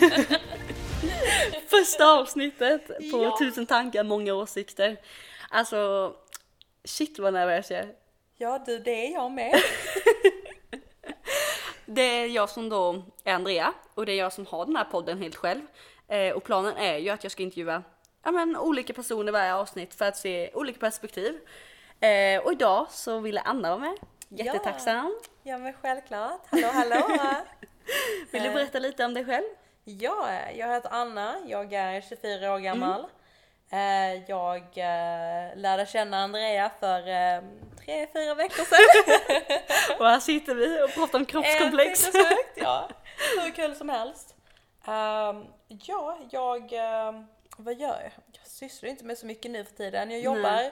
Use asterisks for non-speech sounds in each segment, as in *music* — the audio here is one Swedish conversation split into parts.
*laughs* Första avsnittet på Ja. Tusen tankar, många åsikter. Alltså, shit vad nervös jag är. Ja du, det är jag med. *laughs* Det är jag som då är Andrea och det är jag som har den här podden helt själv. Eh, och planen är ju att jag ska intervjua ja, men, olika personer varje avsnitt för att se olika perspektiv. Eh, och idag så ville Anna vara med. Jättetacksam. Ja men självklart. Hallå hallå! *laughs* Vill du berätta lite om dig själv? Ja, jag heter Anna, jag är 24 år gammal. Mm. Jag eh, lärde känna Andrea för eh, tre, fyra veckor sedan. *laughs* Och här sitter vi och pratar om kroppskomplex. Sinnessjukt, ja. Hur kul som helst. Ehm, ja, jag... ehm, vad gör jag? Jag sysslar inte med så mycket nu för tiden. Jag jobbar.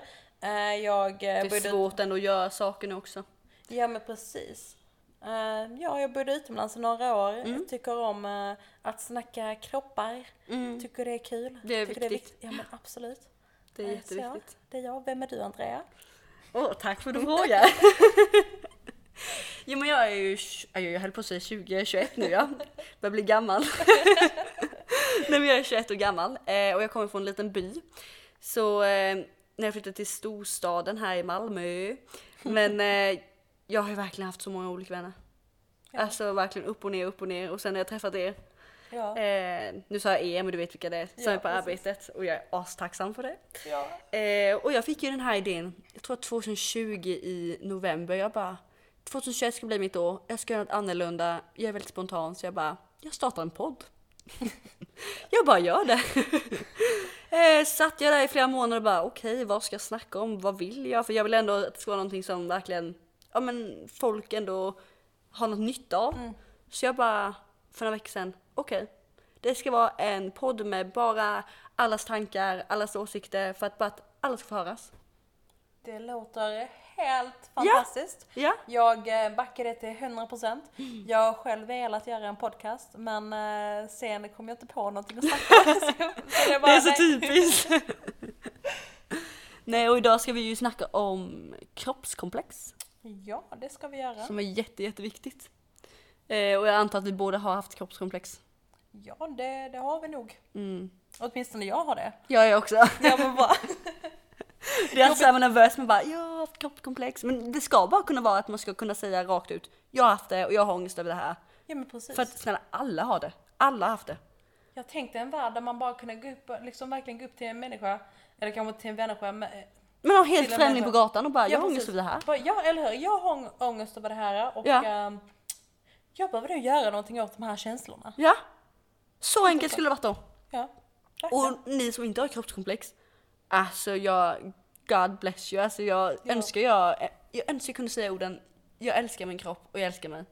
Jag Det är svårt ändå att göra saker nu också. Ja men precis. Eh, ja, jag bodde utomlands i några år. Mm. Jag tycker om eh, att snacka kroppar. Tycker det är kul. Det är tycker viktigt. Ja men absolut. *laughs* Det är Eh, jätteviktigt. Så, det är jag. Vem är du Andrea? Åh, tack för att du *laughs* frågar. jo men jag är ju, jag höll på att säga 20, 21 nu ja. *laughs* Börjar bli gammal. Nej men jag är 21 år gammal eh, och jag kommer från en liten by. Så när jag flyttade till storstaden här i Malmö. Men jag har ju verkligen haft så många olika vänner. Ja. Alltså verkligen upp och ner, upp och ner och sen har jag träffat er. Ja. Eh, nu sa jag er men du vet vilka det är som Ja, är på precis. arbetet och jag är astacksam för det. ja. Eh, och jag fick ju den här idén, jag tror att 2020 i november, jag bara 2021 ska bli mitt år, jag ska göra något annorlunda, jag är väldigt spontan så jag bara, jag startar en podd. *laughs* jag bara gör det. *laughs* eh, satt jag där i flera månader och bara okej, vad ska jag snacka om, vad vill jag? För jag vill ändå att det ska vara någonting som verkligen, ja men folk ändå har något nytta av. Så jag bara, för några veckor sedan, okej. Det ska vara en podd med bara allas tankar, allas åsikter för att bara att alla ska få höras. Det låter helt fantastiskt. Ja. Jag eh, backar det till 100%. Jag har själv velat göra en podcast men eh, sen kom jag inte på någonting att snacka om. *laughs* Det är så typiskt. *laughs* Nej och idag ska vi ju snacka om kroppskomplex Ja, det ska vi göra. som är jätte, jätteviktigt. Eh, och jag antar att vi båda har haft kroppskomplex. Ja, det, det har vi nog. Mm. Åtminstone jag har det. Jag är också. Ja men bra. *laughs* Det är alltid såhär nervös men bara jag har haft kroppskomplex. Men det ska bara kunna vara att man ska kunna säga rakt ut jag har haft det och jag har ångest över det här. Ja men precis. För att snälla alla har det. Alla har haft det. Jag tänkte en värld där man bara kunde gå upp, liksom verkligen gå upp till en människa, eller kanske till en människa Men har helt främling på gatan och bara jag har ångest över det här. Bara, Ja eller hur, jag har ång- ångest över det här och Ja. ehm, jag behöver nog göra någonting åt de här känslorna. Ja. Så enkelt skulle det varit då. Ja, verkligen. Och ni som inte har kroppskomplex, alltså jag, God bless you, alltså jag Ja. önskar jag, jag önskar jag kunde säga orden, jag älskar min kropp och jag älskar mig.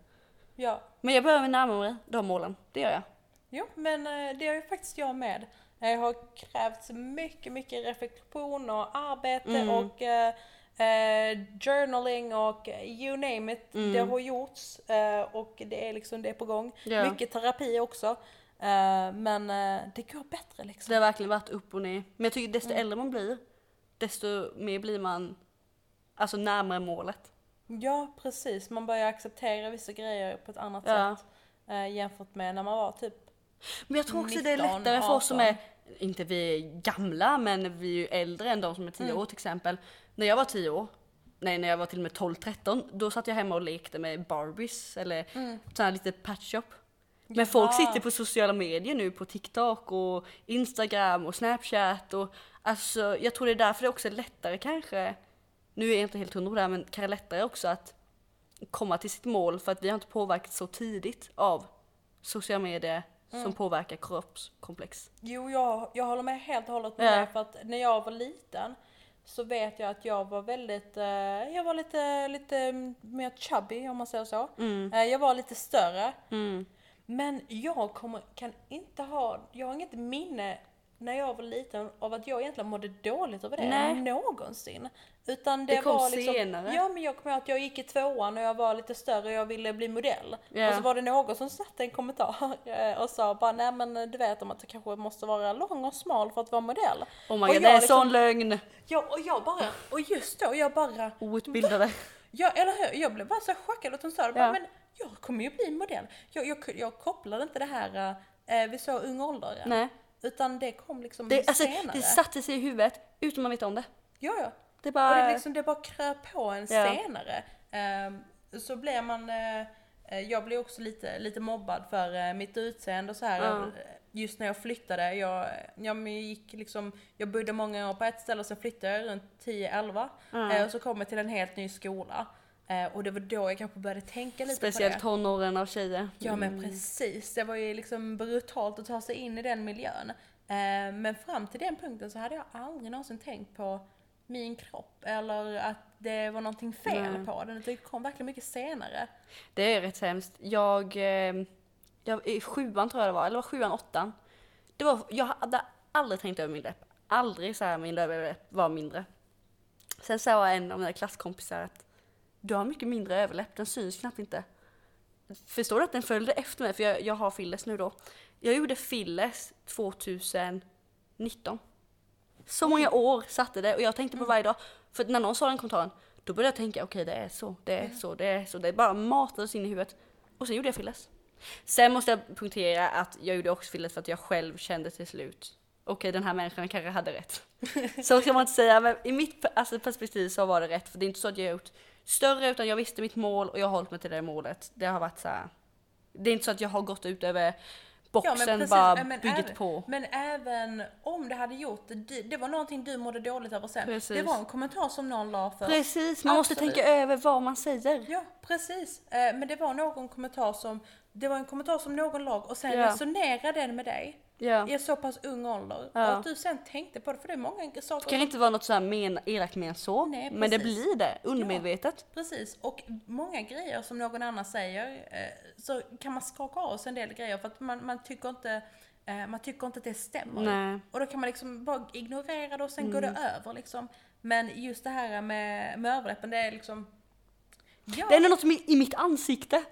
Ja. Men jag behöver närma mig de målen, det gör jag. Jo, men eh, det har ju faktiskt jag med. Jag har krävt mycket, mycket reflektion och arbete Mm. och eh, eh, journaling och you name it. Det har gjorts eh, och det är liksom det är på gång. Ja. Mycket terapi också. Eh, men eh, det går bättre liksom. Det har verkligen varit upp och ner. Men jag tycker desto äldre man blir, desto mer blir man alltså närmare målet. Ja, precis. Man börjar acceptera vissa grejer på ett annat Ja. sätt eh, jämfört med när man var typ Men jag tror också det är 19, lättare för oss som 18. är, inte vi är gamla, men vi är ju äldre än de som är 10 år till exempel. När jag var 10 år, nej när jag var till och med 12-13, då satt jag hemma och lekte med Barbies eller mm. sådana lite patch shop. Men folk sitter på sociala medier nu på TikTok och Instagram och Snapchat och alltså jag tror det är därför det också är lättare kanske, nu är jag inte helt hundra på det här, men kanske lättare också att komma till sitt mål för att vi har inte påverkats så tidigt av sociala medier som påverkar kroppskomplex. Jo, jag, jag håller med helt och hållet med Ja. För att när jag var liten så vet jag att jag var väldigt, eh, jag var lite, lite mer chubby om man säger så. Eh, jag var lite större. Mm. Men jag kommer, kan inte ha, jag har inget minne när jag var liten av att jag egentligen mådde dåligt över det Nej. någonsin. Utan det, Det kom var liksom, senare. Ja men jag kommer ihåg att jag gick i tvåan och jag var lite större och jag ville bli modell. Ja. Och så var det någon som satte en kommentar eh, och sa bara nej men du vet om att du kanske måste vara lång och smal för att vara modell. Oh my Och god, jag det är liksom- sån lögn! Ja och jag bara, och just då jag bara Outbildade. *laughs* Ja eller hur, jag blev bara så chockad att hon sa det. Bara. Men jag kommer ju bli modell. Jag, jag, jag kopplade inte det här eh, vid så ung ålder. Nej. Utan det kom liksom Det, alltså, senare. det satte sig i huvudet utan man vet om det. Ja, ja. Det är Och bara... det, liksom, det bara kröp på en Ja. senare. Ehm, så blev man, eh, eh, jag blev också lite, lite mobbad för eh, mitt utseende och så här. Eh, Just när jag flyttade, jag, jag gick liksom, jag bodde många år på ett ställe och sen flyttade jag runt 10-11. Ja. Eh, och så kom jag till en helt ny skola. Eh, och det var då jag kanske började tänka lite Speciellt på det. tonåren av tjejer. Ja men precis, det var ju liksom brutalt att ta sig in i den miljön. Eh, men fram till den punkten så hade jag aldrig någonsin tänkt på min kropp eller att det var någonting fel Nej. på den. Det kom verkligen mycket senare. Det är rätt hemskt. Jag, eh, jag i sjuan tror jag det var, eller var sjuan, åttan. Det var, jag hade aldrig tänkt över min läpp. Aldrig så här min överläpp var mindre. Sen sa en av mina klasskompisar att du har mycket mindre överläpp, den syns knappt inte. Förstår du att den följde efter mig? För jag, jag har fillers nu då. Jag gjorde fillers 2019. Så många år satte det och jag tänkte på varje dag. För när någon sa den kommentaren, då började jag tänka okej det är så, det är så, det är så. Det bara matades in i huvudet. Och sen gjorde jag fillers. Sen måste jag punktera att jag gjorde också fillers för att jag själv kände till slut okej den här människan kanske hade rätt. *laughs* så ska man inte säga, men i mitt alltså, perspektiv så var det rätt. För det är inte så att jag har gjort större utan jag visste mitt mål och jag har hållit mig till det målet. Det har varit så här. Det är inte så att jag har gått ut över boxen precis. bara Ja, byggt även- på. Men även om det hade gjort det, det, var någonting du mådde dåligt över sen. Precis. Det var en kommentar som någon la för. Precis, man måste Absolut. tänka över vad man säger. Ja, precis. Eh, Men det var någon kommentar som, det var en kommentar som någon lag och sen Ja. resonerade den med dig Ja. i så pass ung ålder. Ja. Och att du sen tänkte på det, för det är många Det saker kan inte vara något så här men, elakt men så, Nej, men det blir det undermedvetet. Precis, och många grejer som någon annan säger eh, så kan man skaka av sig en del grejer för att man, man tycker inte eh, man tycker inte att det stämmer. Nej. Och då kan man liksom bara ignorera det och sen går det över liksom. Men just det här med, med överläppen, det är liksom... Ja, Det är något som är i mitt ansikte.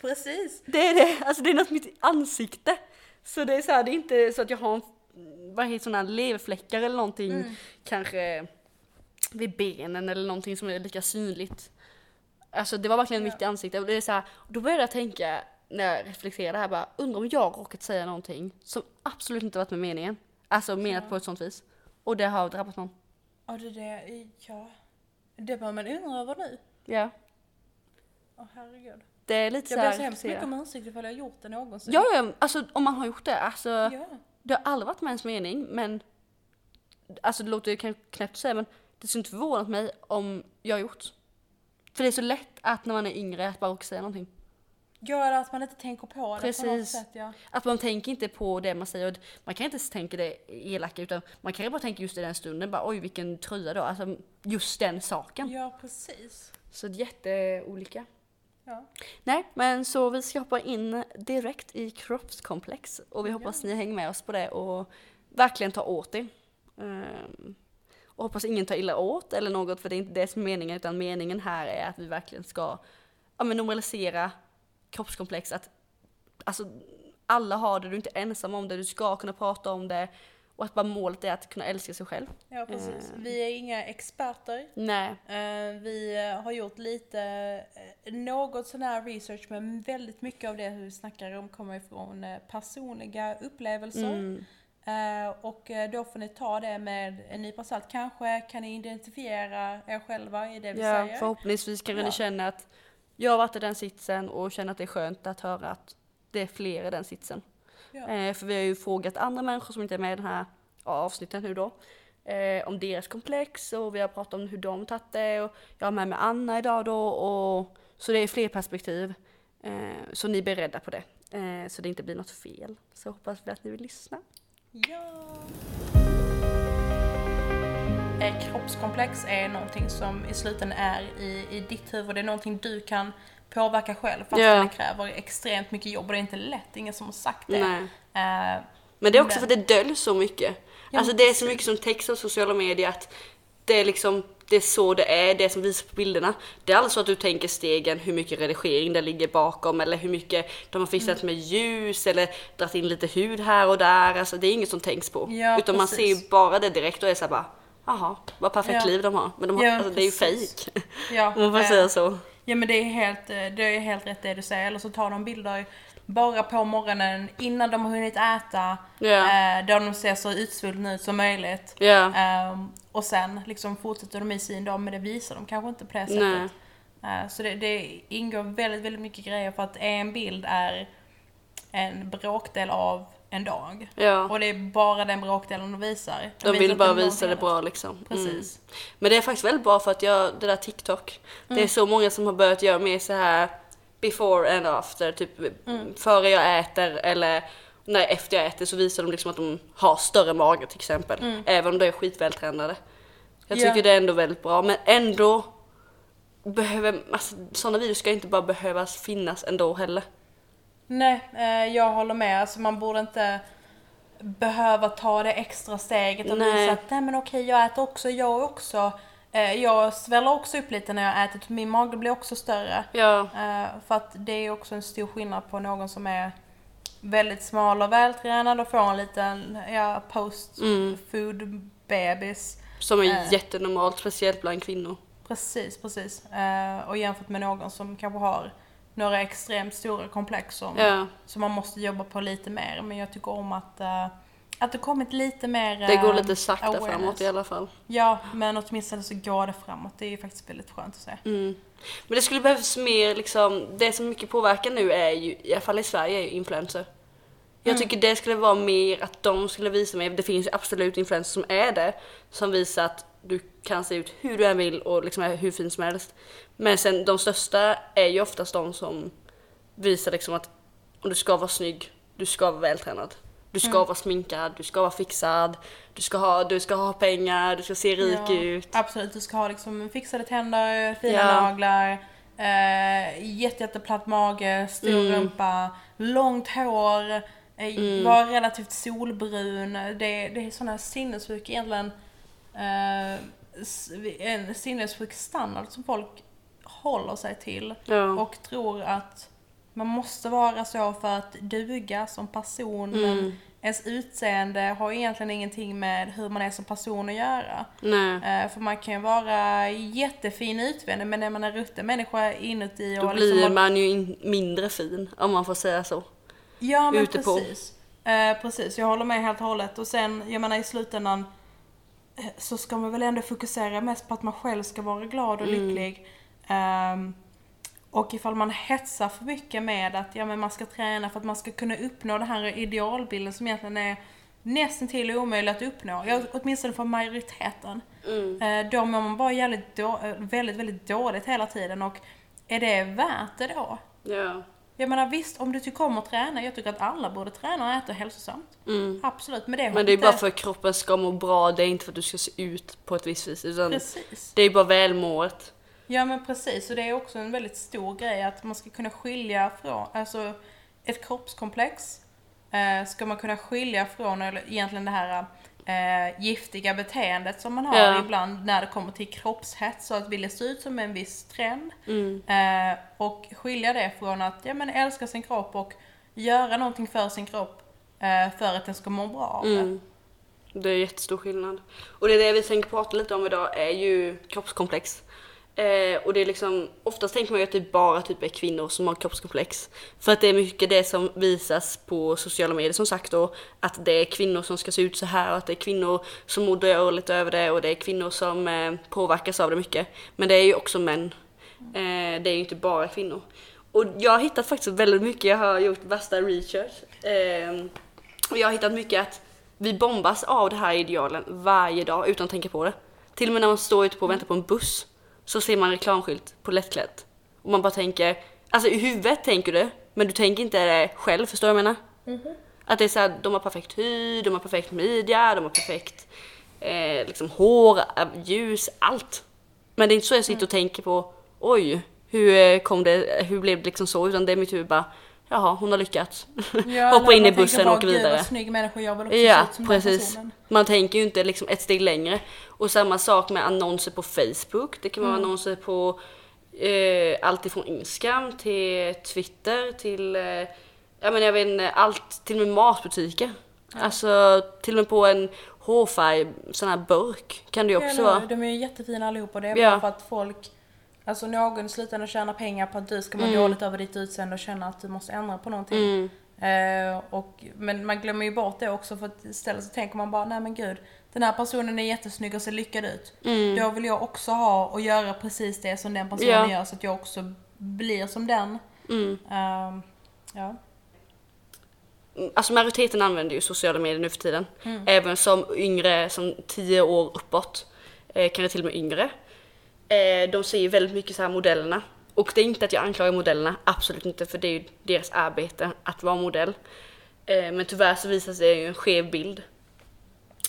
precis. Det är det, alltså det är något i mitt ansikte. Så det är så här, det är inte så att jag har en, vad heter sådana leverfläckar eller någonting, Mm. kanske vid benen eller någonting som är lika synligt. Alltså det var verkligen Ja. mitt i ansiktet och det är så här, då började jag tänka när jag reflekterade här bara, undrar om jag råkat säga någonting som absolut inte varit med meningen. Alltså menat Ja. på ett sånt vis. Och det har drabbat någon. Ja, det, det, ja. Det bör man undra över nu. Ja. Åh herregud. Det är lite Jag så ber här, så hemskt mycket om ursäkt ifall jag har gjort det någonsin. Ja, ja, alltså om man har gjort det, alltså. ja. Det har aldrig varit med ens mening, men alltså det låter ju knäppt att säga, men det skulle inte förvånat mig om jag har gjort. För det är så lätt att när man är yngre att bara råka säga någonting. Eller att man inte tänker på det på något Precis. sätt. Ja. Att man tänker inte på det man säger. Man kan inte ens tänka det elaka utan man kan ju bara tänka just i den stunden bara oj vilken tröja då. Alltså just den saken. ja, precis. Så det är jätteolika. Ja. Nej, men så vi ska hoppa in direkt i kroppskomplex och vi hoppas ni hänger med oss på det och verkligen tar åt er. Ehm, och hoppas ingen tar illa åt eller något för det är inte det som är meningen utan meningen här är att vi verkligen ska ja, men normalisera kroppskomplex. Att alltså, alla har det, du är inte ensam om det, du ska kunna prata om det och att bara målet är att kunna älska sig själv. ja, precis. Eh. Vi är inga experter. Nej, Eh, Vi eh, har gjort lite, eh, något sån här research men väldigt mycket av det vi snackar om kommer ifrån personliga upplevelser. mm, Och då får ni ta det med en nypa salt. Kanske kan ni identifiera er själva i det vi ja, säger. förhoppningsvis kan Ja. ni känna att jag har varit i den sitsen och känner att det är skönt att höra att det är fler i den sitsen. Ja. Eh, för vi har ju frågat andra människor som inte är med i den här ja, avsnittet nu då. Eh, om deras komplex och vi har pratat om hur de tagit det och jag har med mig Anna idag då och så det är fler perspektiv. Eh, så ni är beredda på det. Eh, så det inte blir något fel. Så hoppas vi att ni vill lyssna. Ja. Kroppskomplex är någonting som i slutändan är i, i ditt huvud. Det är någonting du kan påverka själv fast Ja. det kräver extremt mycket jobb och det är inte lätt. Ingen som har sagt det. Eh, Men det är också Men- för att det döljs så mycket. Ja, alltså det är så mycket som text och sociala medier att det är liksom det är så det är, det som visas på bilderna. Det är alltså så att du tänker stegen, hur mycket redigering det ligger bakom eller hur mycket de har fixat Mm. med ljus eller dragit in lite hud här och där. Alltså det är inget som tänks på. Ja, Utan man ser ju precis. bara det direkt och är såhär bara, jaha, vad perfekt Ja. liv de har. Men de har, Ja, alltså, det är ju precis. fejk. ja, *laughs* Om man får eh, säga så. Ja men det är helt, eh, det är helt rätt det du säger. Eller så tar de bilder bara på morgonen innan de har hunnit äta. Ja. Eh, där de ser så utsvultna ut som möjligt. Ja. Ehm, och sen liksom fortsätter de i sin dag men det visar de kanske inte på det sättet. Eh, så det, det ingår väldigt, väldigt mycket grejer för att en bild är en bråkdel av en dag. Ja. Och det är bara den bråkdelen de visar. De visar vill bara visa det bra liksom. Mm. Precis. Men det är faktiskt väldigt bra för att jag, det där TikTok, det Mm. är så många som har börjat göra mer så här before and after, typ Mm. före jag äter eller när efter jag äter så visar de liksom att de har större mage till exempel. Även om de är skitvältränade. Jag Mm. Ja. tycker det är ändå väldigt bra men ändå behöver, alltså sådana videos ska inte bara behövas finnas ändå heller. Nej, eh, jag håller med. Alltså man borde inte behöva ta det extra steget och Nej. visa att nej men okej jag äter också, jag också. Eh, jag sväller också upp lite när jag äter, min mage blir också större. Ja, Eh, för att det är också en stor skillnad på någon som är väldigt smal och vältränad och får en liten ja, post Mm. food bebis. som är Eh. jättenormalt, speciellt bland kvinnor. Precis, precis. Och jämfört med någon som kanske har några extremt stora komplex som, Ja, som man måste jobba på lite mer. Men jag tycker om att, eh, att det kommit lite mer det går eh, lite sakta awareness. framåt i alla fall. Ja, men åtminstone så går det framåt. Det är ju faktiskt väldigt skönt att se. Mm. Men det skulle behövas mer liksom, det som mycket påverkar nu är ju, i alla fall i Sverige, är ju influencer. Jag tycker det skulle vara mer att de skulle visa mer, det finns ju absolut influencers som är det, som visar att du kan se ut hur du än vill och liksom är hur fin som helst. Men sen de största är ju oftast de som visar liksom att om du ska vara snygg, du ska vara vältränad. Du ska vara sminkad, du ska vara fixad, du ska ha, du ska ha pengar, du ska se rik Ja, ut. Absolut, du ska ha liksom fixade tänder, fina Ja. naglar, eh, jätte, jätteplatt mage, stor Mm. rumpa, långt hår, eh, Mm. vara relativt solbrun. Det, det är sådana sinnessjuk egentligen, en sinnessjuk standard som folk håller sig till Ja. och tror att man måste vara så för att duga som person Mm. men ens utseende har egentligen ingenting med hur man är som person att göra. Nej. Eh, för man kan ju vara jättefin utvändigt men är man en rutten människa inuti Då och blir liksom... man ju in, mindre fin, om man får säga så. ja men ute på. precis. Eh, precis, jag håller med helt och hållet. Och sen, jag menar i slutändan eh, så ska man väl ändå fokusera mest på att man själv ska vara glad och Mm. lycklig. Ehm, och ifall man hetsar för mycket med att ja, men man ska träna för att man ska kunna uppnå den här idealbilden som egentligen är nästan till omöjlig att uppnå. Ja, åtminstone för majoriteten. Mm. Eh, Då mår man bara jävligt då, eh, väldigt, väldigt dåligt hela tiden och är det värt det då? Ja. Jag menar visst, om du tycker om att träna, jag tycker att alla borde träna och äta hälsosamt. Mm. Absolut, men det har Men det är inte... bara för att kroppen ska må bra, det är inte för att du ska se ut på ett visst vis. Utan Precis. det är bara välmået. Ja men precis, och det är också en väldigt stor grej att man ska kunna skilja från, alltså ett kroppskomplex eh, ska man kunna skilja från, eller egentligen det här eh, giftiga beteendet som man har Ja. ibland när det kommer till kroppshets och att vilja se ut som en viss trend. Mm. Eh, och skilja det från att ja, men älska sin kropp och göra någonting för sin kropp eh, för att den ska må bra av det. Mm. Det är jättestor skillnad. Och det är det vi tänker prata lite om idag är ju kroppskomplex. Eh, och det är liksom, oftast tänker man ju att det bara typ är kvinnor som har kroppskomplex. För att det är mycket det som visas på sociala medier som sagt då. Att det är kvinnor som ska se ut så här och att det är kvinnor som mår dåligt över det och det är kvinnor som eh, påverkas av det mycket. Men det är ju också män. Eh, det är ju inte bara kvinnor. Och jag har hittat faktiskt väldigt mycket, jag har gjort värsta research. Eh, och jag har hittat mycket att vi bombas av det här idealen varje dag utan att tänka på det. Till och med när man står ute på och väntar på en buss så ser man reklamskylt på lättklätt. Och man bara tänker, alltså i huvudet tänker du, men du tänker inte det själv, förstår du vad jag menar? Att det är såhär, de har perfekt hy, de har perfekt midja, de har perfekt eh, liksom hår, eh, ljus, allt. Men det är inte så jag sitter och tänker på, oj, hur eh, kom det, hur blev det liksom så? Utan det är mitt huvud bara, jaha, hon har lyckats. Ja, *laughs* Hoppa in i bussen och åka "Gud, vidare. vad snygg människa, jag vill också Ja, se ut som den precis. personen. Man tänker ju inte liksom ett steg längre. Och samma sak med annonser på Facebook. Det kan vara Mm. annonser på eh, allt ifrån Instagram till Twitter till, eh, jag menar jag vet inte, allt, till och med matbutiker. Alltså till och med på en hårfärg sån här burk kan det ju också Ja, vara. de är ju jättefina allihopa, det är Ja. bara för att folk Alltså någon i slutändan tjänar pengar på att du ska må dåligt över ditt utseende och känna att du måste ändra på någonting. Eh, och, men man glömmer ju bort det också för att istället så tänker man bara, nej men gud, den här personen är jättesnygg och ser lyckad ut. Då vill jag också ha och göra precis det som den personen Ja. gör så att jag också blir som den. Eh, ja. Alltså majoriteten använder ju sociala medier nu för tiden. Även som yngre, som 10 år uppåt. Eh, kanske till och med yngre. Eh, de ser ju väldigt mycket så här modellerna. Och det är inte att jag anklagar modellerna, absolut inte, för det är ju deras arbete att vara modell. Eh, men tyvärr så visar sig ju en skev bild.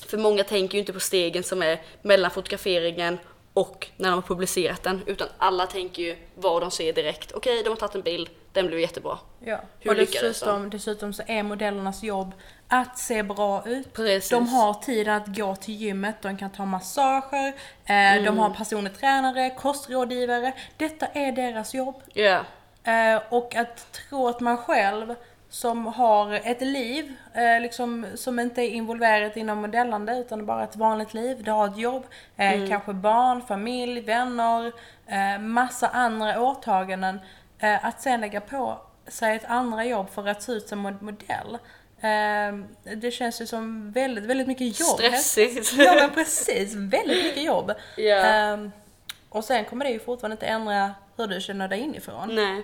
För många tänker ju inte på stegen som är mellan fotograferingen och när de har publicerat den, utan alla tänker ju vad de ser direkt. Okej, de har tagit en bild, den blev jättebra. Ja. Hur och dessutom, dessutom så är modellernas jobb att se bra ut. Precis. De har tid att gå till gymmet, de kan ta massager, eh, de har personlig tränare, kostrådgivare. Detta är deras jobb. Ja. Eh, och att tro att man själv som har ett liv eh, liksom, som inte är involverat inom modellande utan bara ett vanligt liv. Du har ett jobb, eh, kanske barn, familj, vänner, eh, massa andra åtaganden. Eh, att sen lägga på sig ett andra jobb för att se ut som en modell. Eh, det känns ju som väldigt, väldigt mycket jobb. Stressigt. Ja men precis, väldigt mycket jobb. Ehm, och sen kommer det ju fortfarande inte ändra hur du känner dig inifrån. Nej.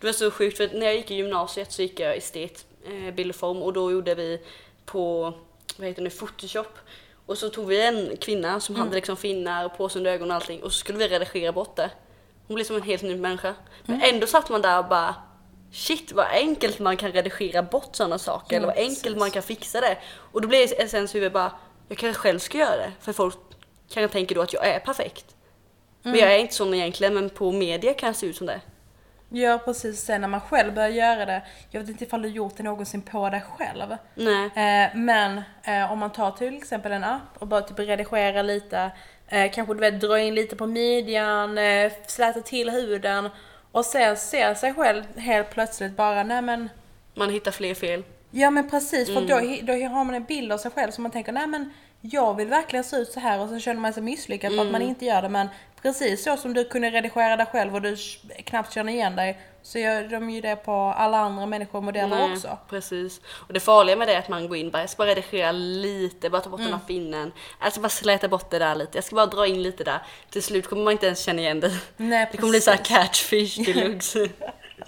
Det var så sjukt för när jag gick i gymnasiet så gick jag estet, eh, bild och form och då gjorde vi på, vad heter det, Photoshop. Och så tog vi en kvinna som hade liksom finnar och påse under ögonen och allting och så skulle vi redigera bort det. Hon blev som en helt ny människa. Men ändå satt man där och bara Shit vad enkelt man kan redigera bort sådana saker Ja, eller vad precis. enkelt man kan fixa det. Och då blir essens huvud bara, jag kanske själv ska göra det. För folk kanske tänker då att jag är perfekt. Men jag är inte sån egentligen men på media kan jag se ut som det. Ja precis, sen när man själv börjar göra det. Jag vet inte ifall du gjort det någonsin på dig själv. Nej. Eh, men eh, om man tar till exempel en app och bara typ redigera lite. Eh, kanske du vet dra in lite på midjan, eh, släta till huden. Och sen ser sig själv helt plötsligt bara, nej men Man hittar fler fel. Ja men precis, för Mm. då, då har man en bild av sig själv som man tänker, nej men jag vill verkligen se ut så här och så känner man sig misslyckad för att Mm. man inte gör det. Men precis så som du kunde redigera dig själv och du knappt känner igen dig så gör de ju det på alla andra människor och modeller Nej, också. Precis. Och det farliga med det är att man går in bara, jag ska bara redigera lite, bara ta bort den här finnen. Jag ska bara släta bort det där lite, jag ska bara dra in lite där. Till slut kommer man inte ens känna igen det. Nej, Det kommer bli såhär catchfish deluxe.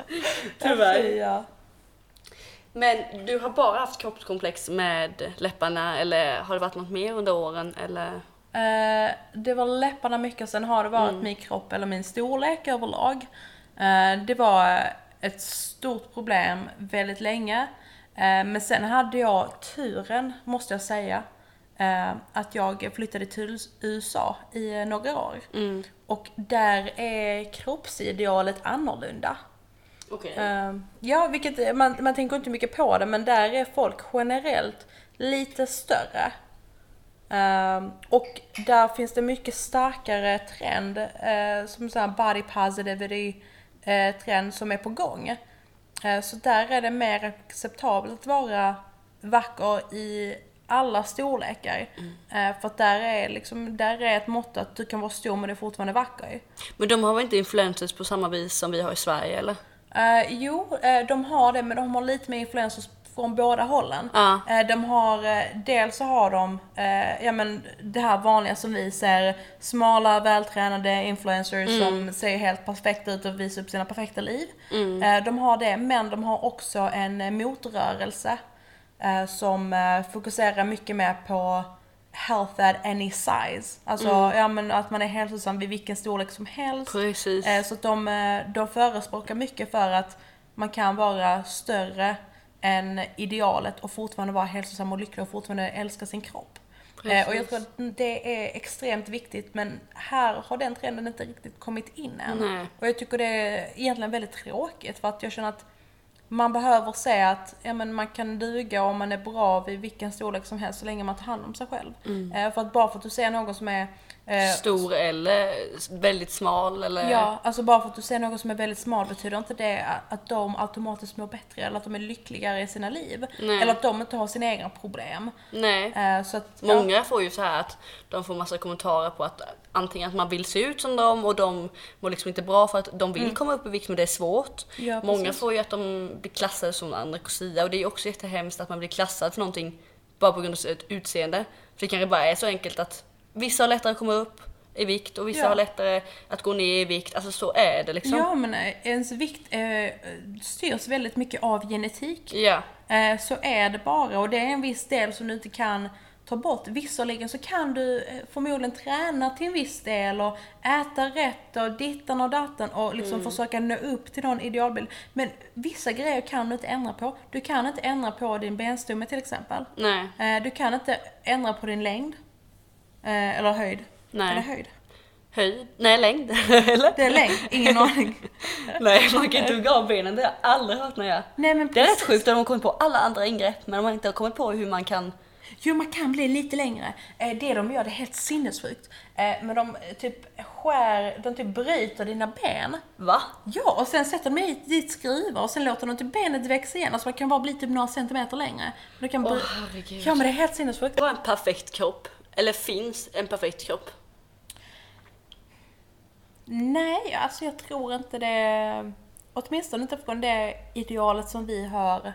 *laughs* Tyvärr. Ja. Men du har bara haft kroppskomplex med läpparna eller har det varit något mer under åren eller? Eh, det var läpparna mycket, sen har det varit Mm. min kropp eller min storlek överlag. Eh, det var ett stort problem väldigt länge. Eh, men sen hade jag turen, måste jag säga, eh, att jag flyttade till USA i några år. Mm. Och där är kroppsidealet annorlunda. Okej. Eh, ja, vilket man, man tänker inte mycket på det, men där är folk generellt lite större. Eh, och där finns det mycket starkare trend, eh, som så här body positivity eh, trend som är på gång. Eh, så där är det mer acceptabelt att vara vacker i alla storlekar. Eh, för att där är, liksom, där är ett mått att du kan vara stor men du är fortfarande vacker. Men de har väl inte influencers på samma vis som vi har i Sverige eller? Eh, jo, eh, de har det, men de har lite mer influencers från båda hållen. Eh, de har, dels så har de, ja men det här vanliga som vi ser, smala, vältränade influencers Mm. som ser helt perfekta ut och visar upp sina perfekta liv. Mm. De har det, men de har också en motrörelse som fokuserar mycket mer på health at any size. Alltså Mm. ja, men att man är hälsosam vid vilken storlek som helst. Precis. Eh, Så att de, eh, de förespråkar mycket för att man kan vara större än idealet och fortfarande vara hälsosam och lycklig och fortfarande älska sin kropp. Eh, Och jag tror att det är extremt viktigt men här har den trenden inte riktigt kommit in än. Nej. Och jag tycker det är egentligen väldigt tråkigt för att jag känner att man behöver se att ja, men man kan duga om man är bra vid vilken storlek som helst så länge man tar hand om sig själv. Eh, för att bara för att du ser någon som är Stor eller väldigt smal eller... Ja, alltså bara för att du ser någon som är väldigt smal betyder inte det att de automatiskt mår bättre eller att de är lyckligare i sina liv. Nej. Eller att de inte har sina egna problem. Nej. Eh, så att, ja, Många får ju så här att de får massa kommentarer på att antingen att man vill se ut som dem och de mår liksom inte bra för att de vill komma upp i vikt men det är svårt. Mm. Ja, Många får ju att de blir klassade som anorexia och det är också jättehemskt att man blir klassad för någonting bara på grund av sitt utseende. För det kanske bara är så enkelt att vissa har lättare att komma upp i vikt och vissa Ja. har lättare att gå ner i vikt. Alltså så är det liksom. ja, men eh, ens vikt eh, styrs väldigt mycket av genetik. Ja. Eh, så är det bara och det är en viss del som du inte kan ta bort. Visserligen så kan du eh, förmodligen träna till en viss del och äta rätt och dittan och datten och liksom försöka nå upp till någon idealbild. Men vissa grejer kan du inte ändra på. Du kan inte ändra på din benstomme till exempel. Nej. Eh, du kan inte ändra på din längd. Eh, eller höjd. Nej. Är det höjd? Höjd? Nej, längd. *laughs* Eller? Det är längd, ingen *laughs* aning. Nej, man kan inte hugga av benen. Det har jag aldrig hört någon göra. Nej men Det är rätt sjukt att de har kommit på alla andra ingrepp men de har inte kommit på hur man kan... Jo, man kan bli lite längre. Eh, det de gör det är helt sinnessjukt. Eh, men de eh, typ skär, de typ bryter dina ben. Va? Ja, och sen sätter de dit, skruvar och sen låter de typ benet växa igen. Alltså man kan bara bli typ några centimeter längre. Du kan Åh bry- herregud. ja, men det är helt sinnessjukt. Det var en perfekt kropp. Eller finns en perfekt kropp. Nej, alltså jag tror inte det. Åtminstone inte från det idealet som vi har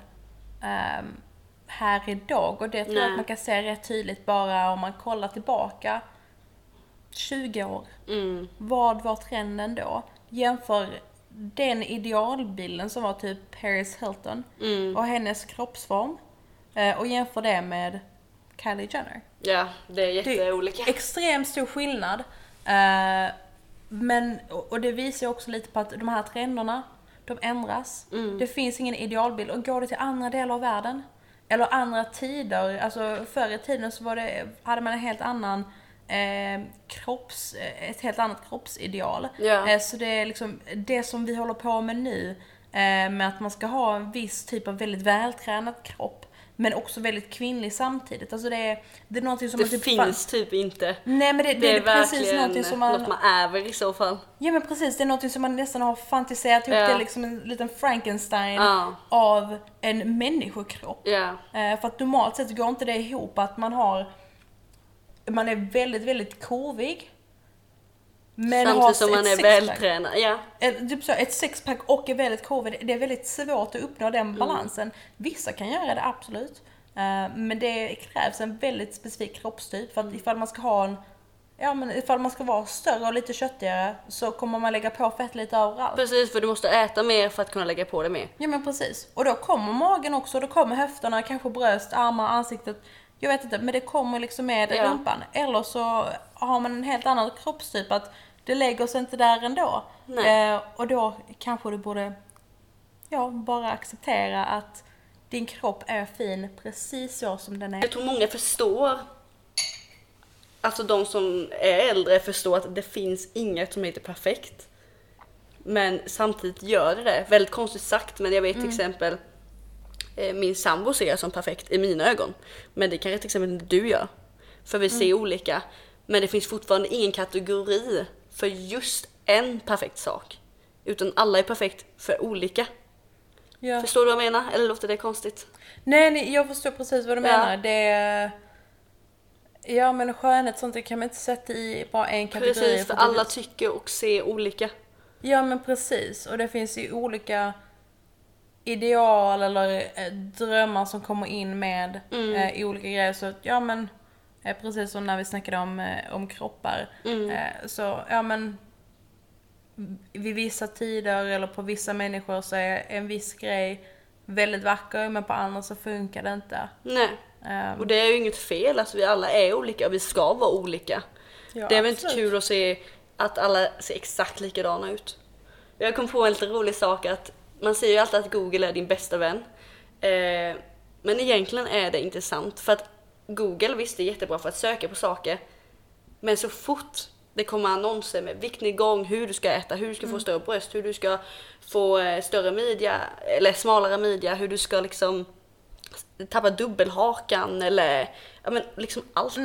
ehm, här idag. Och det tror jag Nej. att man kan se rätt tydligt bara om man kollar tillbaka 20 år. Mm. Vad var trenden då? Jämför den idealbilden som var typ Paris Hilton Mm. och hennes kroppsform eh, och jämför det med Kylie Jenner. Ja, det är jätteolika. Extremt stor skillnad. Eh, men, och det visar ju också lite på att de här trenderna, de ändras. Mm. Det finns ingen idealbild. Och går det till andra delar av världen, eller andra tider, alltså förr i tiden så var det, hade man en helt annan eh, kropps, eh, ett helt annat kroppsideal. Ja. Eh, så det är liksom det som vi håller på med nu, eh, med att man ska ha en viss typ av väldigt vältränad kropp, men också väldigt kvinnlig samtidigt. Alltså det är, det är någonting som Det man typ finns typ inte. Nej men det, det, Det är precis någonting som man... något man ärver i så fall. Ja men precis, det är någonting som man nästan har fantiserat ihop. Ja. Det är liksom en liten Frankenstein Ja. av en människokropp. Ja. Eh, för att normalt sett går inte det ihop att man har... Man är väldigt, väldigt kurvig. Men Samtidigt som man är vältränad. Ja. Ett, typ så, ett sexpack och är väldigt kurvig. Det är väldigt svårt att uppnå den Mm. balansen. Vissa kan göra det, absolut. Eh, men det krävs en väldigt specifik kroppstyp. För att Mm. ifall man ska ha en Ja men ifall man ska vara större och lite köttigare så kommer man lägga på fett lite överallt. Precis, för du måste äta mer för att kunna lägga på det mer. Ja men precis. Och då kommer magen också, då kommer höfterna, kanske bröst, armar, ansiktet. Jag vet inte, men det kommer liksom med Ja. rumpan. Eller så har man en helt annan kroppstyp, att det lägger sig inte där ändå. Eh, och då kanske du borde, ja, bara acceptera att din kropp är fin precis så som den är. Jag tror många förstår, alltså de som är äldre förstår att det finns inget som heter perfekt. Men samtidigt gör det det. Väldigt konstigt sagt men jag vet till exempel eh, min sambo ser jag som perfekt i mina ögon. Men det kanske till exempel du gör. För vi ser olika. Men det finns fortfarande ingen kategori för just en perfekt sak. Utan alla är perfekt för olika. Ja. Förstår du vad jag menar? Eller låter det konstigt? Nej, nej, jag förstår precis vad du Ja. menar. Det Ja men skönhet sånt det kan man inte sätta i bara en kategori. Precis, för alla tycker och ser olika. Ja men precis, och det finns ju olika ideal eller eh, drömmar som kommer in med Mm. eh, olika grejer. Så att, ja men, precis som när vi snackade om, eh, om kroppar. Mm. Eh, så ja men, vid vissa tider eller på vissa människor så är en viss grej väldigt vacker men på andra så funkar det inte. Nej, Eh, och det är ju inget fel. Alltså vi alla är olika och vi ska vara olika. ja, det är väl inte kul att se att alla ser exakt likadana ut. Jag kom på en lite rolig sak att man säger ju alltid att Google är din bästa vän. Eh, men egentligen är det inte sant. För att Google, visst är jättebra för att söka på saker. Men så fort det kommer annonser med viktnedgång, hur du ska äta, hur du ska få större bröst, hur du ska få eh, större midja eller smalare midja, hur du ska liksom tappa dubbelhakan eller ja, men liksom allt.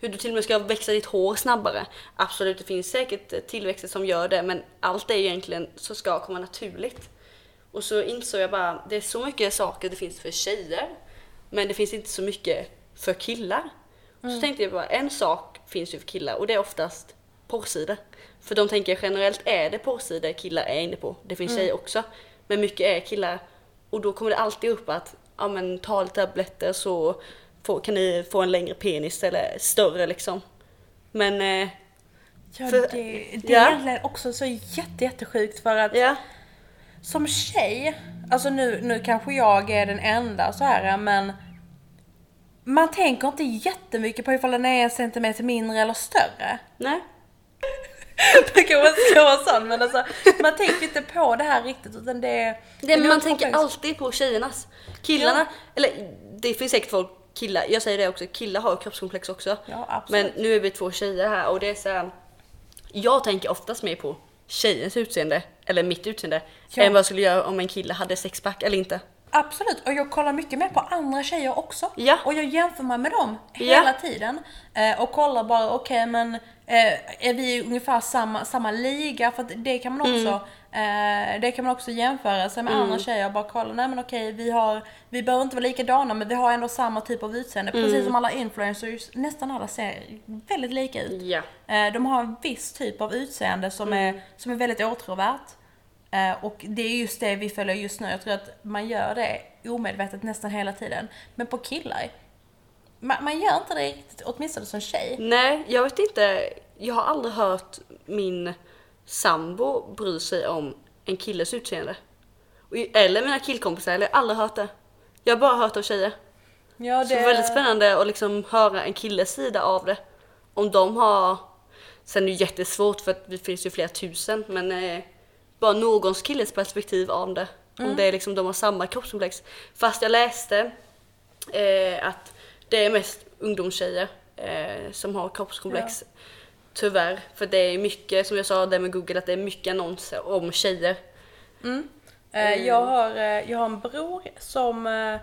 Hur du till och med ska växa ditt hår snabbare. Absolut, det finns säkert eh, tillväxter som gör det men allt är egentligen så ska komma naturligt. Och så insåg jag bara, det är så mycket saker det finns för tjejer men det finns inte så mycket för killar. Så tänkte jag bara, en sak finns ju för killar och det är oftast porrsidor. För de tänker generellt är det porrsidor killar är inne på. Det finns tjejer också. Men mycket är killar. Och då kommer det alltid upp att ja, men, ta lite tabletter så får, kan ni få en längre penis eller större liksom. Men eh, Ja, För- det, det ja. är egentligen också så jätte, jättesjukt för att ja, som tjej, alltså nu, nu kanske jag är den enda så här men man tänker inte jättemycket på ifall den är en centimeter mindre eller större. nej. *laughs* Man ska vara sån men alltså man tänker inte på det här riktigt utan det är... Det, men man tänker alltid på tjejernas. Killarna, eller det finns säkert folk, killar, jag säger det också, killar har kroppskomplex också. Ja. Men nu är vi två tjejer här och det är så här, Jag tänker oftast mer på tjejens utseende, eller mitt utseende, Ja. än vad jag skulle göra om en kille hade sexpack eller inte. Absolut, och jag kollar mycket mer på andra tjejer också. Ja. Och jag jämför mig med dem Ja. hela tiden. Eh, och kollar bara, okej men eh, är vi ungefär samma, samma liga? För det kan man också eh, det kan man också jämföra sig med andra tjejer och bara kolla, nej men okej vi har, vi behöver inte vara likadana men vi har ändå samma typ av utseende. Precis som alla influencers, nästan alla ser väldigt lika ut. Ja. Eh, De har en viss typ av utseende som, är, som är väldigt åtråvärt. Eh, Och det är just det vi följer just nu. Jag tror att man gör det omedvetet nästan hela tiden. Men på killar, man, man gör inte det riktigt, åtminstone som tjej. Nej, jag vet inte. Jag har aldrig hört min sambo bry sig om en killes utseende. Eller mina killkompisar, eller jag har aldrig hört det. Jag har bara hört av tjejer. Ja, Så det är väldigt spännande att liksom höra en killes sida av det. Om de har... Sen är det jättesvårt för att det finns ju flera tusen men eh, bara någons killes perspektiv av det. Om det är liksom de har samma kroppskomplex. Fast jag läste eh, att det är mest ungdomstjejer eh, som har kroppskomplex. Tyvärr. För det är mycket, som jag sa det med Google, att det är mycket annonser om tjejer. Eh, Jag, har, eh, jag har en bror som,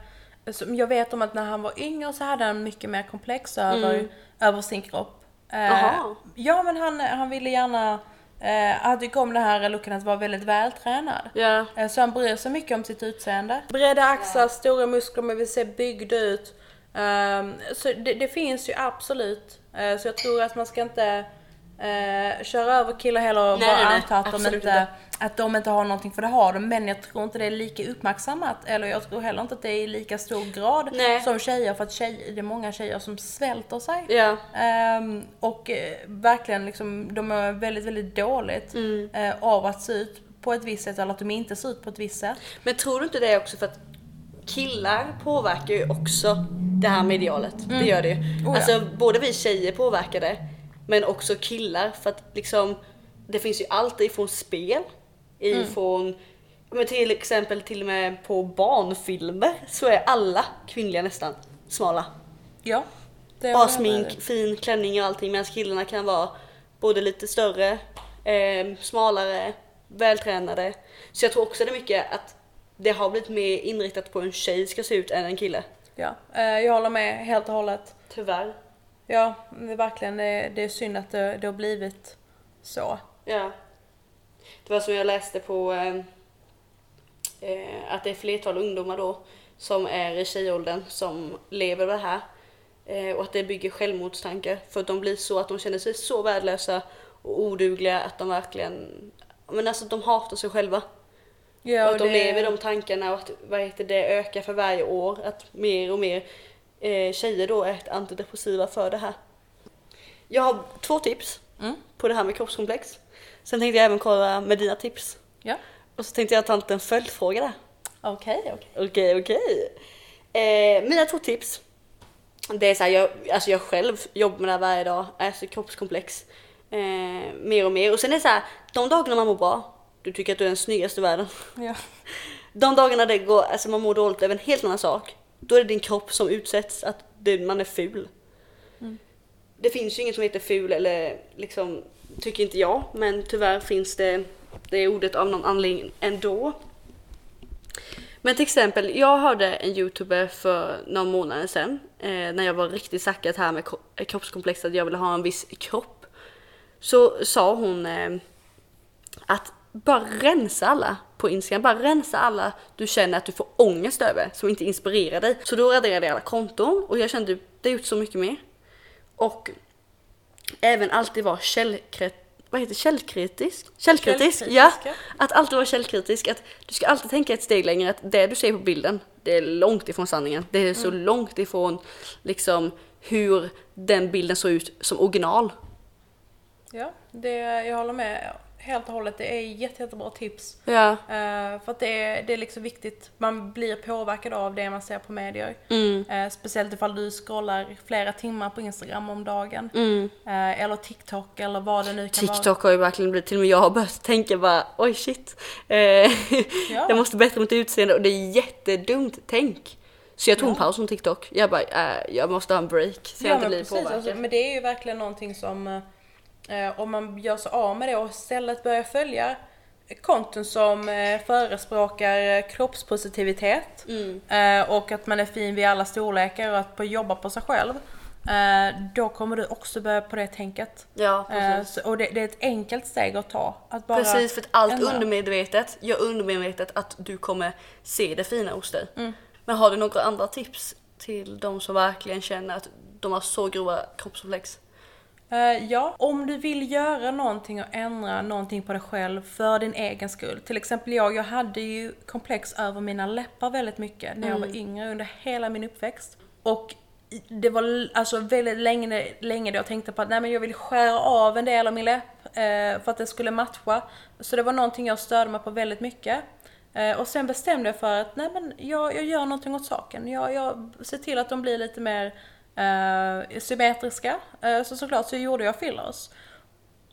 som jag vet om att när han var yngre så hade han mycket mer komplex över, över sin kropp. Jaha. Ja men han, han ville gärna, eh, han tycker om det här looken att vara väldigt vältränad. Ja. Eh, Så han bryr sig mycket om sitt utseende. Breda axlar, stora muskler, man vill se byggd ut. Ehm, så det, det finns ju absolut. Eh, så jag tror att man ska inte uh, köra över killar heller och Nej, bara nej, anta att de, inte, inte. att de inte har någonting, för det har de. Men jag tror inte det är lika uppmärksammat. Eller jag tror heller inte att det är i lika stor grad Nej. som tjejer. För att tjejer, det är många tjejer som svälter sig. Ja. Ehm, och eh, verkligen liksom, de är väldigt, väldigt dåligt Mm. eh, av att se ut på ett visst sätt eller att de inte ser ut på ett visst sätt. Men tror du inte det också för att killar påverkar ju också det här med idealet. Det gör det ju. Oh ja. Alltså både vi tjejer påverkar det, men också killar för att liksom det finns ju allt ifrån spel, ifrån men till exempel till och med på barnfilmer så är alla kvinnliga nästan smala. Ja. Bara smink, fin klänning och allting medan killarna kan vara både lite större, eh, smalare, vältränade. Så jag tror också det är mycket att det har blivit mer inriktat på hur en tjej ska se ut än en kille. Ja, eh, jag håller med helt och hållet. Tyvärr. Ja, det är verkligen, det, är synd att det, det har blivit så. Ja. Det var som jag läste på eh, eh, att det är flertal ungdomar då som är i tjejåldern som lever med det här. Eh, och att det bygger självmordstankar för att de blir så att de känner sig så värdelösa och odugliga att de verkligen, men alltså de hatar sig själva. Ja, och att de det- lever de tankarna och att vad heter det, ökar för varje år. Att mer och mer eh, tjejer då är antidepressiva för det här. Jag har två tips Mm. på det här med kroppskomplex. Sen tänkte jag även kolla med dina tips. Ja, Och så tänkte jag ta en liten följdfråga där. okej, okej. Okej, okej. Eh, mina två tips. Det är så här, jag, alltså jag själv jobbar med det här varje dag, alltså kroppskomplex. Eh, mer och mer. Och sen är det så här, de dagarna man mår bra, du tycker att du är den snyggaste i världen. Ja. *laughs* De dagarna det går, alltså man mår dåligt över en helt annan sak, då är det din kropp som utsätts att det, man är ful. det finns ju inget som heter ful eller liksom, tycker inte jag, men tyvärr finns det det ordet av någon anledning ändå. Men till exempel, jag hörde en youtuber för några månader sedan eh, när jag var riktigt sackad här med kroppskomplex att jag ville ha en viss kropp. Så sa hon eh, att bara rensa alla på Instagram, bara rensa alla du känner att du får ångest över som inte inspirerar dig. Så då raderade jag alla konton och jag kände att det har gjort så mycket mer. Och även alltid vara källkritisk vad heter källkritisk? Källkritisk, ja. Att alltid vara källkritisk, att du ska alltid tänka ett steg längre, att det du ser på bilden, det är långt ifrån sanningen. Det är så mm. långt ifrån liksom hur den bilden såg ut som original. Ja, det, jag håller med helt och hållet. Det är jätte, jättebra tips. Ja. Uh, för att det är, det är liksom viktigt. Man blir påverkad av det man ser på medier. Mm. Uh, speciellt ifall du scrollar flera timmar på Instagram om dagen. Mm. Uh, eller TikTok eller vad det nu kan TikTok vara. TikTok har ju verkligen blivit, till och med jag har börjat tänka bara oj shit. *laughs* ja. Jag måste bättra mitt utseende och det är jättedumt tänk. Så jag tog en paus från TikTok. Jag bara, jag måste ha en break så ja, jag inte blir påverkad. Alltså, men det är ju verkligen någonting som om man gör sig av med det och istället börjar följa konton som eh, förespråkar eh, kroppspositivitet mm. eh, och att man är fin vid alla storlekar och att jobba på sig själv. Eh, då kommer du också börja på det tänket. Ja, eh, precis. Och det, det, är ett enkelt steg att ta. Att bara precis, för att allt ändra. undermedvetet gör undermedvetet att du kommer se det fina hos dig. Mm. Men har du några andra tips till de som verkligen känner att de har så grova kroppskomplex? Uh, ja, om du vill göra någonting och ändra någonting på dig själv för din egen skull. Till exempel jag, jag hade ju komplex över mina läppar väldigt mycket när jag var mm. yngre under hela min uppväxt. Och det var alltså väldigt länge, länge då jag tänkte på att nej men jag vill skära av en del av min läpp eh, för att det skulle matcha. Så det var någonting jag störde mig på väldigt mycket. Eh, och sen bestämde jag för att nej men jag, jag gör någonting åt saken. Jag, jag ser till att de blir lite mer eh, symmetriska. Eh, så såklart så gjorde jag fillers.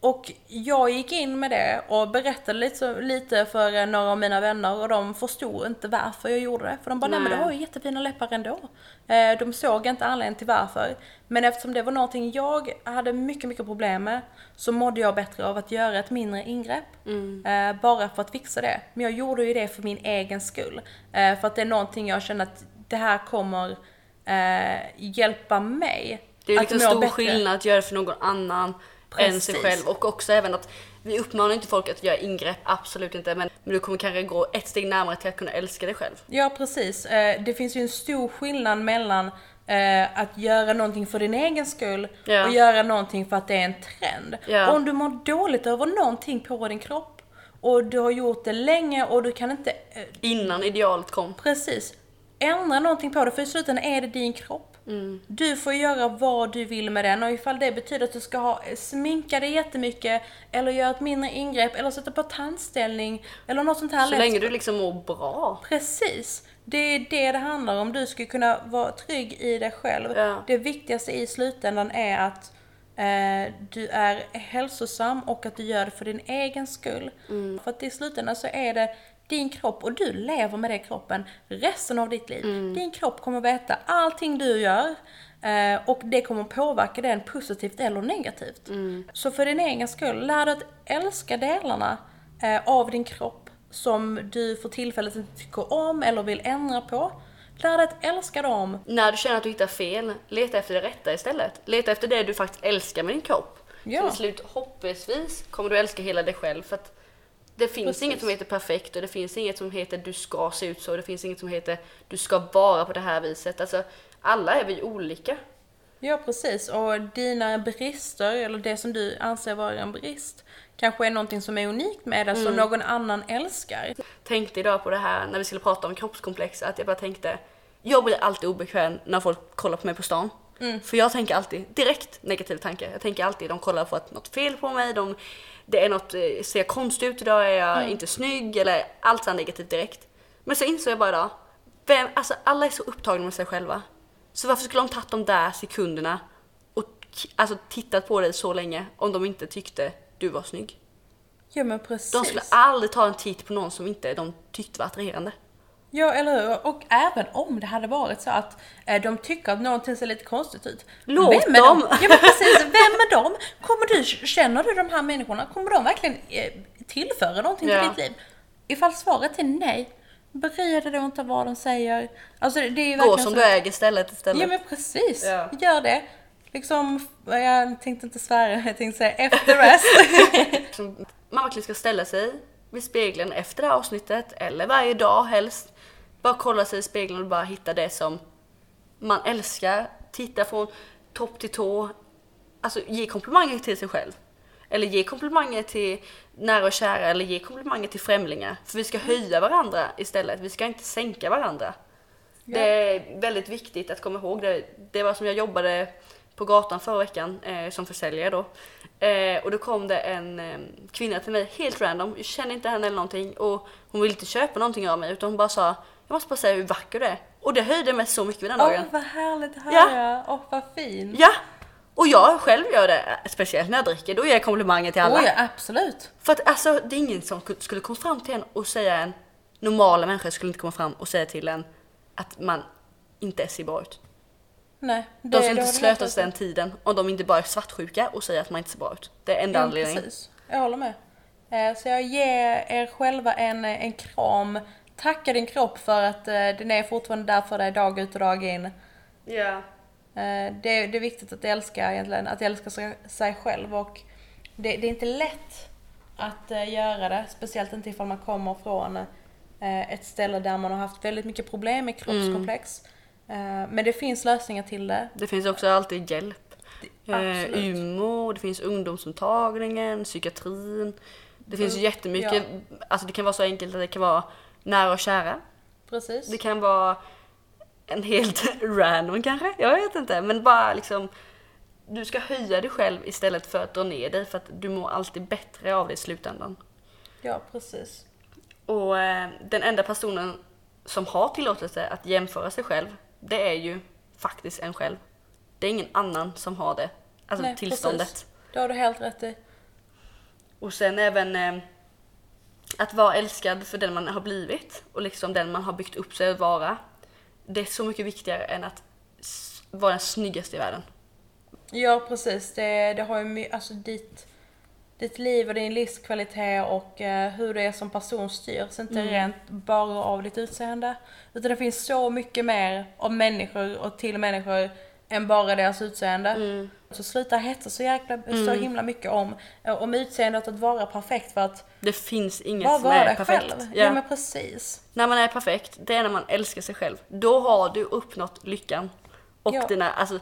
Och jag gick in med det och berättade lite, lite för några av mina vänner och de förstod inte varför jag gjorde det. För de bara, nej, nej men du har ju jättefina läppar ändå. Eh, de såg inte anledningen till varför. Men eftersom det var någonting jag hade mycket, mycket problem med så mådde jag bättre av att göra ett mindre ingrepp. Mm. Eh, bara för att fixa det. Men jag gjorde ju det för min egen skull. Eh, för att det är någonting jag känner att det här kommer eh, hjälpa mig. Det är liksom stor bättre. skillnad att göra det för någon annan Precis. än sig själv och också även att vi uppmanar inte folk att göra ingrepp, absolut inte, men, men du kommer kanske gå ett steg närmare till att kunna älska dig själv. Ja precis, eh, det finns ju en stor skillnad mellan eh, att göra någonting för din egen skull ja. och göra någonting för att det är en trend. Ja. Om du mår dåligt över någonting på din kropp och du har gjort det länge och du kan inte... Eh, Innan idealet kom. Precis ändra någonting på det för i slutändan är det din kropp. Mm. Du får göra vad du vill med den och ifall det betyder att du ska ha, sminka dig jättemycket eller göra ett mindre ingrepp eller sätta på tandställning eller något sånt här. Så länge du liksom mår bra. Precis. Det är det det handlar om. Du ska kunna vara trygg i dig själv. Ja. Det viktigaste i slutändan är att eh, du är hälsosam och att du gör det för din egen skull. Mm. För att i slutändan så är det din kropp och du lever med den kroppen resten av ditt liv. Mm. Din kropp kommer veta allting du gör eh, och det kommer påverka den positivt eller negativt. Mm. Så för din egen skull, lär dig att älska delarna eh, av din kropp som du för tillfället inte tycker om eller vill ändra på. Lär dig att älska dem. När du känner att du hittar fel, leta efter det rätta istället. Leta efter det du faktiskt älskar med din kropp. Ja. Så till slut, hoppningsvis, kommer du älska hela dig själv. För att det finns Precis. inget som heter perfekt och det finns inget som heter du ska se ut så. Det finns inget som heter du ska vara på det här viset. Alltså, alla är vi olika. Ja, precis. Och dina brister, eller det som du anser vara en brist, kanske är någonting som är unikt med det, mm. som någon annan älskar. Tänkte idag på det här när vi skulle prata om kroppskomplex, att jag bara tänkte, jag blir alltid obekväm när folk kollar på mig på stan. Mm. För jag tänker alltid direkt negativ tanke. Jag tänker alltid, de kollar på att något fel på mig, de det är något, eh, ser jag konstig ut idag, är jag mm. inte snygg eller allt så negativt direkt. Men så insåg jag bara idag, vem, alltså alla är så upptagna med sig själva. Så varför skulle de tagit de där sekunderna och alltså, tittat på dig så länge om de inte tyckte du var snygg? Ja men precis. De skulle aldrig ta en titt på någon som inte de tyckte var attraherande. Ja, eller hur? Och även om det hade varit så att eh, de tycker att någonting ser lite konstigt ut. Låt vem är dem! De? Ja men precis, vem är de? Kommer du, känner du de här människorna? Kommer de verkligen eh, tillföra någonting Ja. till ditt liv? Ifall svaret är nej, bry dig då inte vad de säger. Alltså det är Gå som så- du äger stället istället. Ja men precis, Ja. gör det. Liksom, jag tänkte inte svära, jag tänkte säga efter rest. *laughs* Man verkligen ska ställa sig vid spegeln efter det här avsnittet, eller varje dag helst. Bara kolla sig i spegeln och bara hitta det som man älskar. Titta från topp till tå. Alltså ge komplimanger till sig själv. Eller ge komplimanger till nära och kära, eller ge komplimanger till främlingar. För vi ska höja varandra istället, vi ska inte sänka varandra. Det är väldigt viktigt att komma ihåg det. Det var som jag jobbade på gatan förra veckan eh, som försäljare då. Eh, och då kom det en eh, kvinna till mig helt random, jag känner inte henne eller någonting och hon ville inte köpa någonting av mig utan hon bara sa jag måste bara säga hur vacker du är. Och det höjde mig så mycket vid den Åh dagen. vad härligt att Ja. höra, åh vad fint. Ja! Och jag själv gör det, speciellt när jag dricker, då ger jag komplimanger till alla. Oj, absolut. För att alltså det är ingen som skulle komma fram till en och säga en, normala människor skulle inte komma fram och säga till en att man inte ser bra ut. Nej, det, De det inte slöta sig den tiden om de inte bara är svartsjuka och säger att man inte ser bra ut. Det är enda Ja, anledningen. precis. Jag håller med. Eh, Så jag ger er själva en, en kram. Tacka din kropp för att eh, den är fortfarande där för dig dag ut och dag in. Ja. Eh, Det, det är viktigt att älska egentligen, att älska sig, själv och det, det är inte lätt att eh, göra det, speciellt inte ifall man kommer från eh, ett ställe där man har haft väldigt mycket problem med kroppskomplex. Eh, Men det finns lösningar till det. Det finns också alltid hjälp. Eh, absolut. Umo, det finns ungdomsmottagningen, psykiatrin. Det finns ju jättemycket, alltså det kan vara så enkelt att det kan vara nära och kära. Precis. Det kan vara en helt *laughs* random kanske, jag vet inte. Men bara liksom, du ska höja dig själv istället för att dra ner dig för att du mår alltid bättre av det i slutändan. Ja, precis. Och eh, den enda personen som har tillåtelse att jämföra sig själv, det är ju faktiskt en själv. Det är ingen annan som har det, alltså Nej, tillståndet. precis. Det har du helt rätt i. Och sen även eh, att vara älskad för den man har blivit och liksom den man har byggt upp sig att vara. Det är så mycket viktigare än att vara den snyggaste i världen. Ja, precis. Det, det har ju alltså ditt, ditt liv och din livskvalitet och eh, hur du är som person styrs inte Mm. rent bara av ditt utseende. Utan det finns så mycket mer av människor och till människor än bara deras utseende. Mm. Så sluta hetsa så jäkla, så himla mycket om, om utseendet att vara perfekt för att Det finns inget bara som vara är perfekt. själv. Ja. Ja. men precis. När man är perfekt, det är när man älskar sig själv. Då har du uppnått lyckan. Och Ja. dina, alltså,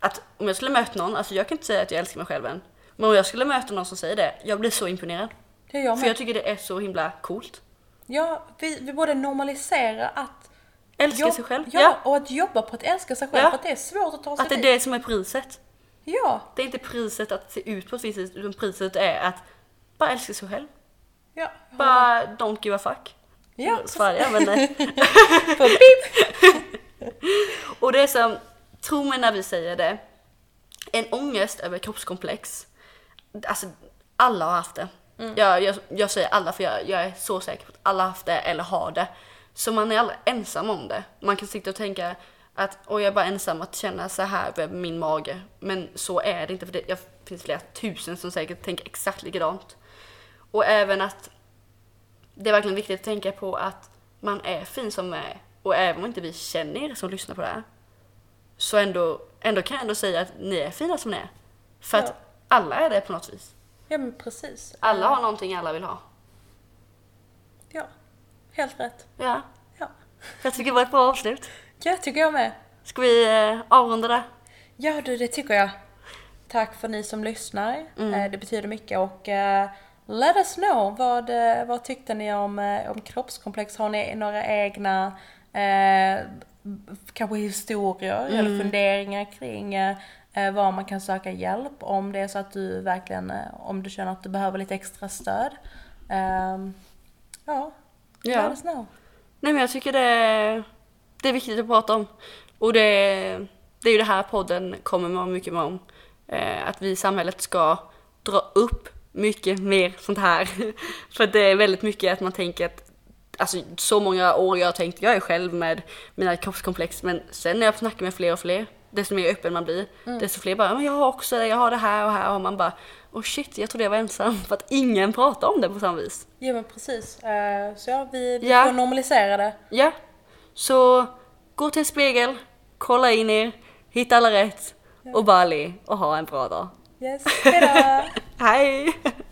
att om jag skulle möta någon, alltså jag kan inte säga att jag älskar mig själv än. Men om jag skulle möta någon som säger det, jag blir så imponerad. Det jag För jag tycker det är så himla coolt. Ja, vi, vi borde normalisera att Älska sig själv. Ja, och att jobba på att älska sig själv. Ja. För att det är svårt att ta sig Att det är dit. det som är priset. Ja, Det är inte priset att se ut på ett visst sätt, utan priset är att bara älska sig själv. ja. Bara don't give a fuck. Ja, jag, men nej. *laughs* *laughs* Och det är som, tro mig när vi säger det, en ångest över kroppskomplex, alltså alla har haft det. Jag, jag, jag säger alla för jag, jag är så säker på att alla har haft det eller har det. Så man är aldrig ensam om det. Man kan sitta och tänka att oj, jag är bara ensam att känna så här över min mage. Men så är det inte för det jag, finns flera tusen som säkert tänker exakt likadant. Och även att det är verkligen viktigt att tänka på att man är fin som man är. Och även om inte vi känner er som lyssnar på det här så ändå, ändå kan jag ändå säga att ni är fina som ni är. För Ja. att alla är det på något vis. Ja, men precis. Alla har någonting alla vill ha. Ja, helt rätt. Ja, Ja, jag tycker det var ett bra avslut. Ja tycker jag med. Ska vi eh, avrunda det? Ja, du, det tycker jag. Tack för ni som lyssnar. Eh, Det betyder mycket och eh, let us know. Vad, eh, vad tyckte ni om, eh, om kroppskomplex? Har ni några egna eh, kanske historier eller funderingar kring eh, eh, var man kan söka hjälp om det är så att du verkligen, eh, om du känner att du behöver lite extra stöd. Ehm, ja, let Ja. us know. Nej men jag tycker det det är viktigt att prata om. Och det, det är ju det här podden kommer med mycket med om. Eh, att vi i samhället ska dra upp mycket mer sånt här. *laughs* För det är väldigt mycket att man tänker att alltså så många år jag har tänkt, jag är själv med mina kroppskomplex men sen när jag snackar med fler och fler, desto mer öppen man blir, desto fler bara, men jag har också det, jag har det här och här och man bara, oh shit, jag trodde jag var ensam *laughs* för att ingen pratar om det på samma vis. Ja men precis. Eh, så ja, vi, vi Ja. får normalisera det. Ja, så gå till en spegel, kolla in er, hitta alla rätt och bara le och ha en bra dag. Yes, hejdå! *laughs* Hej! *laughs*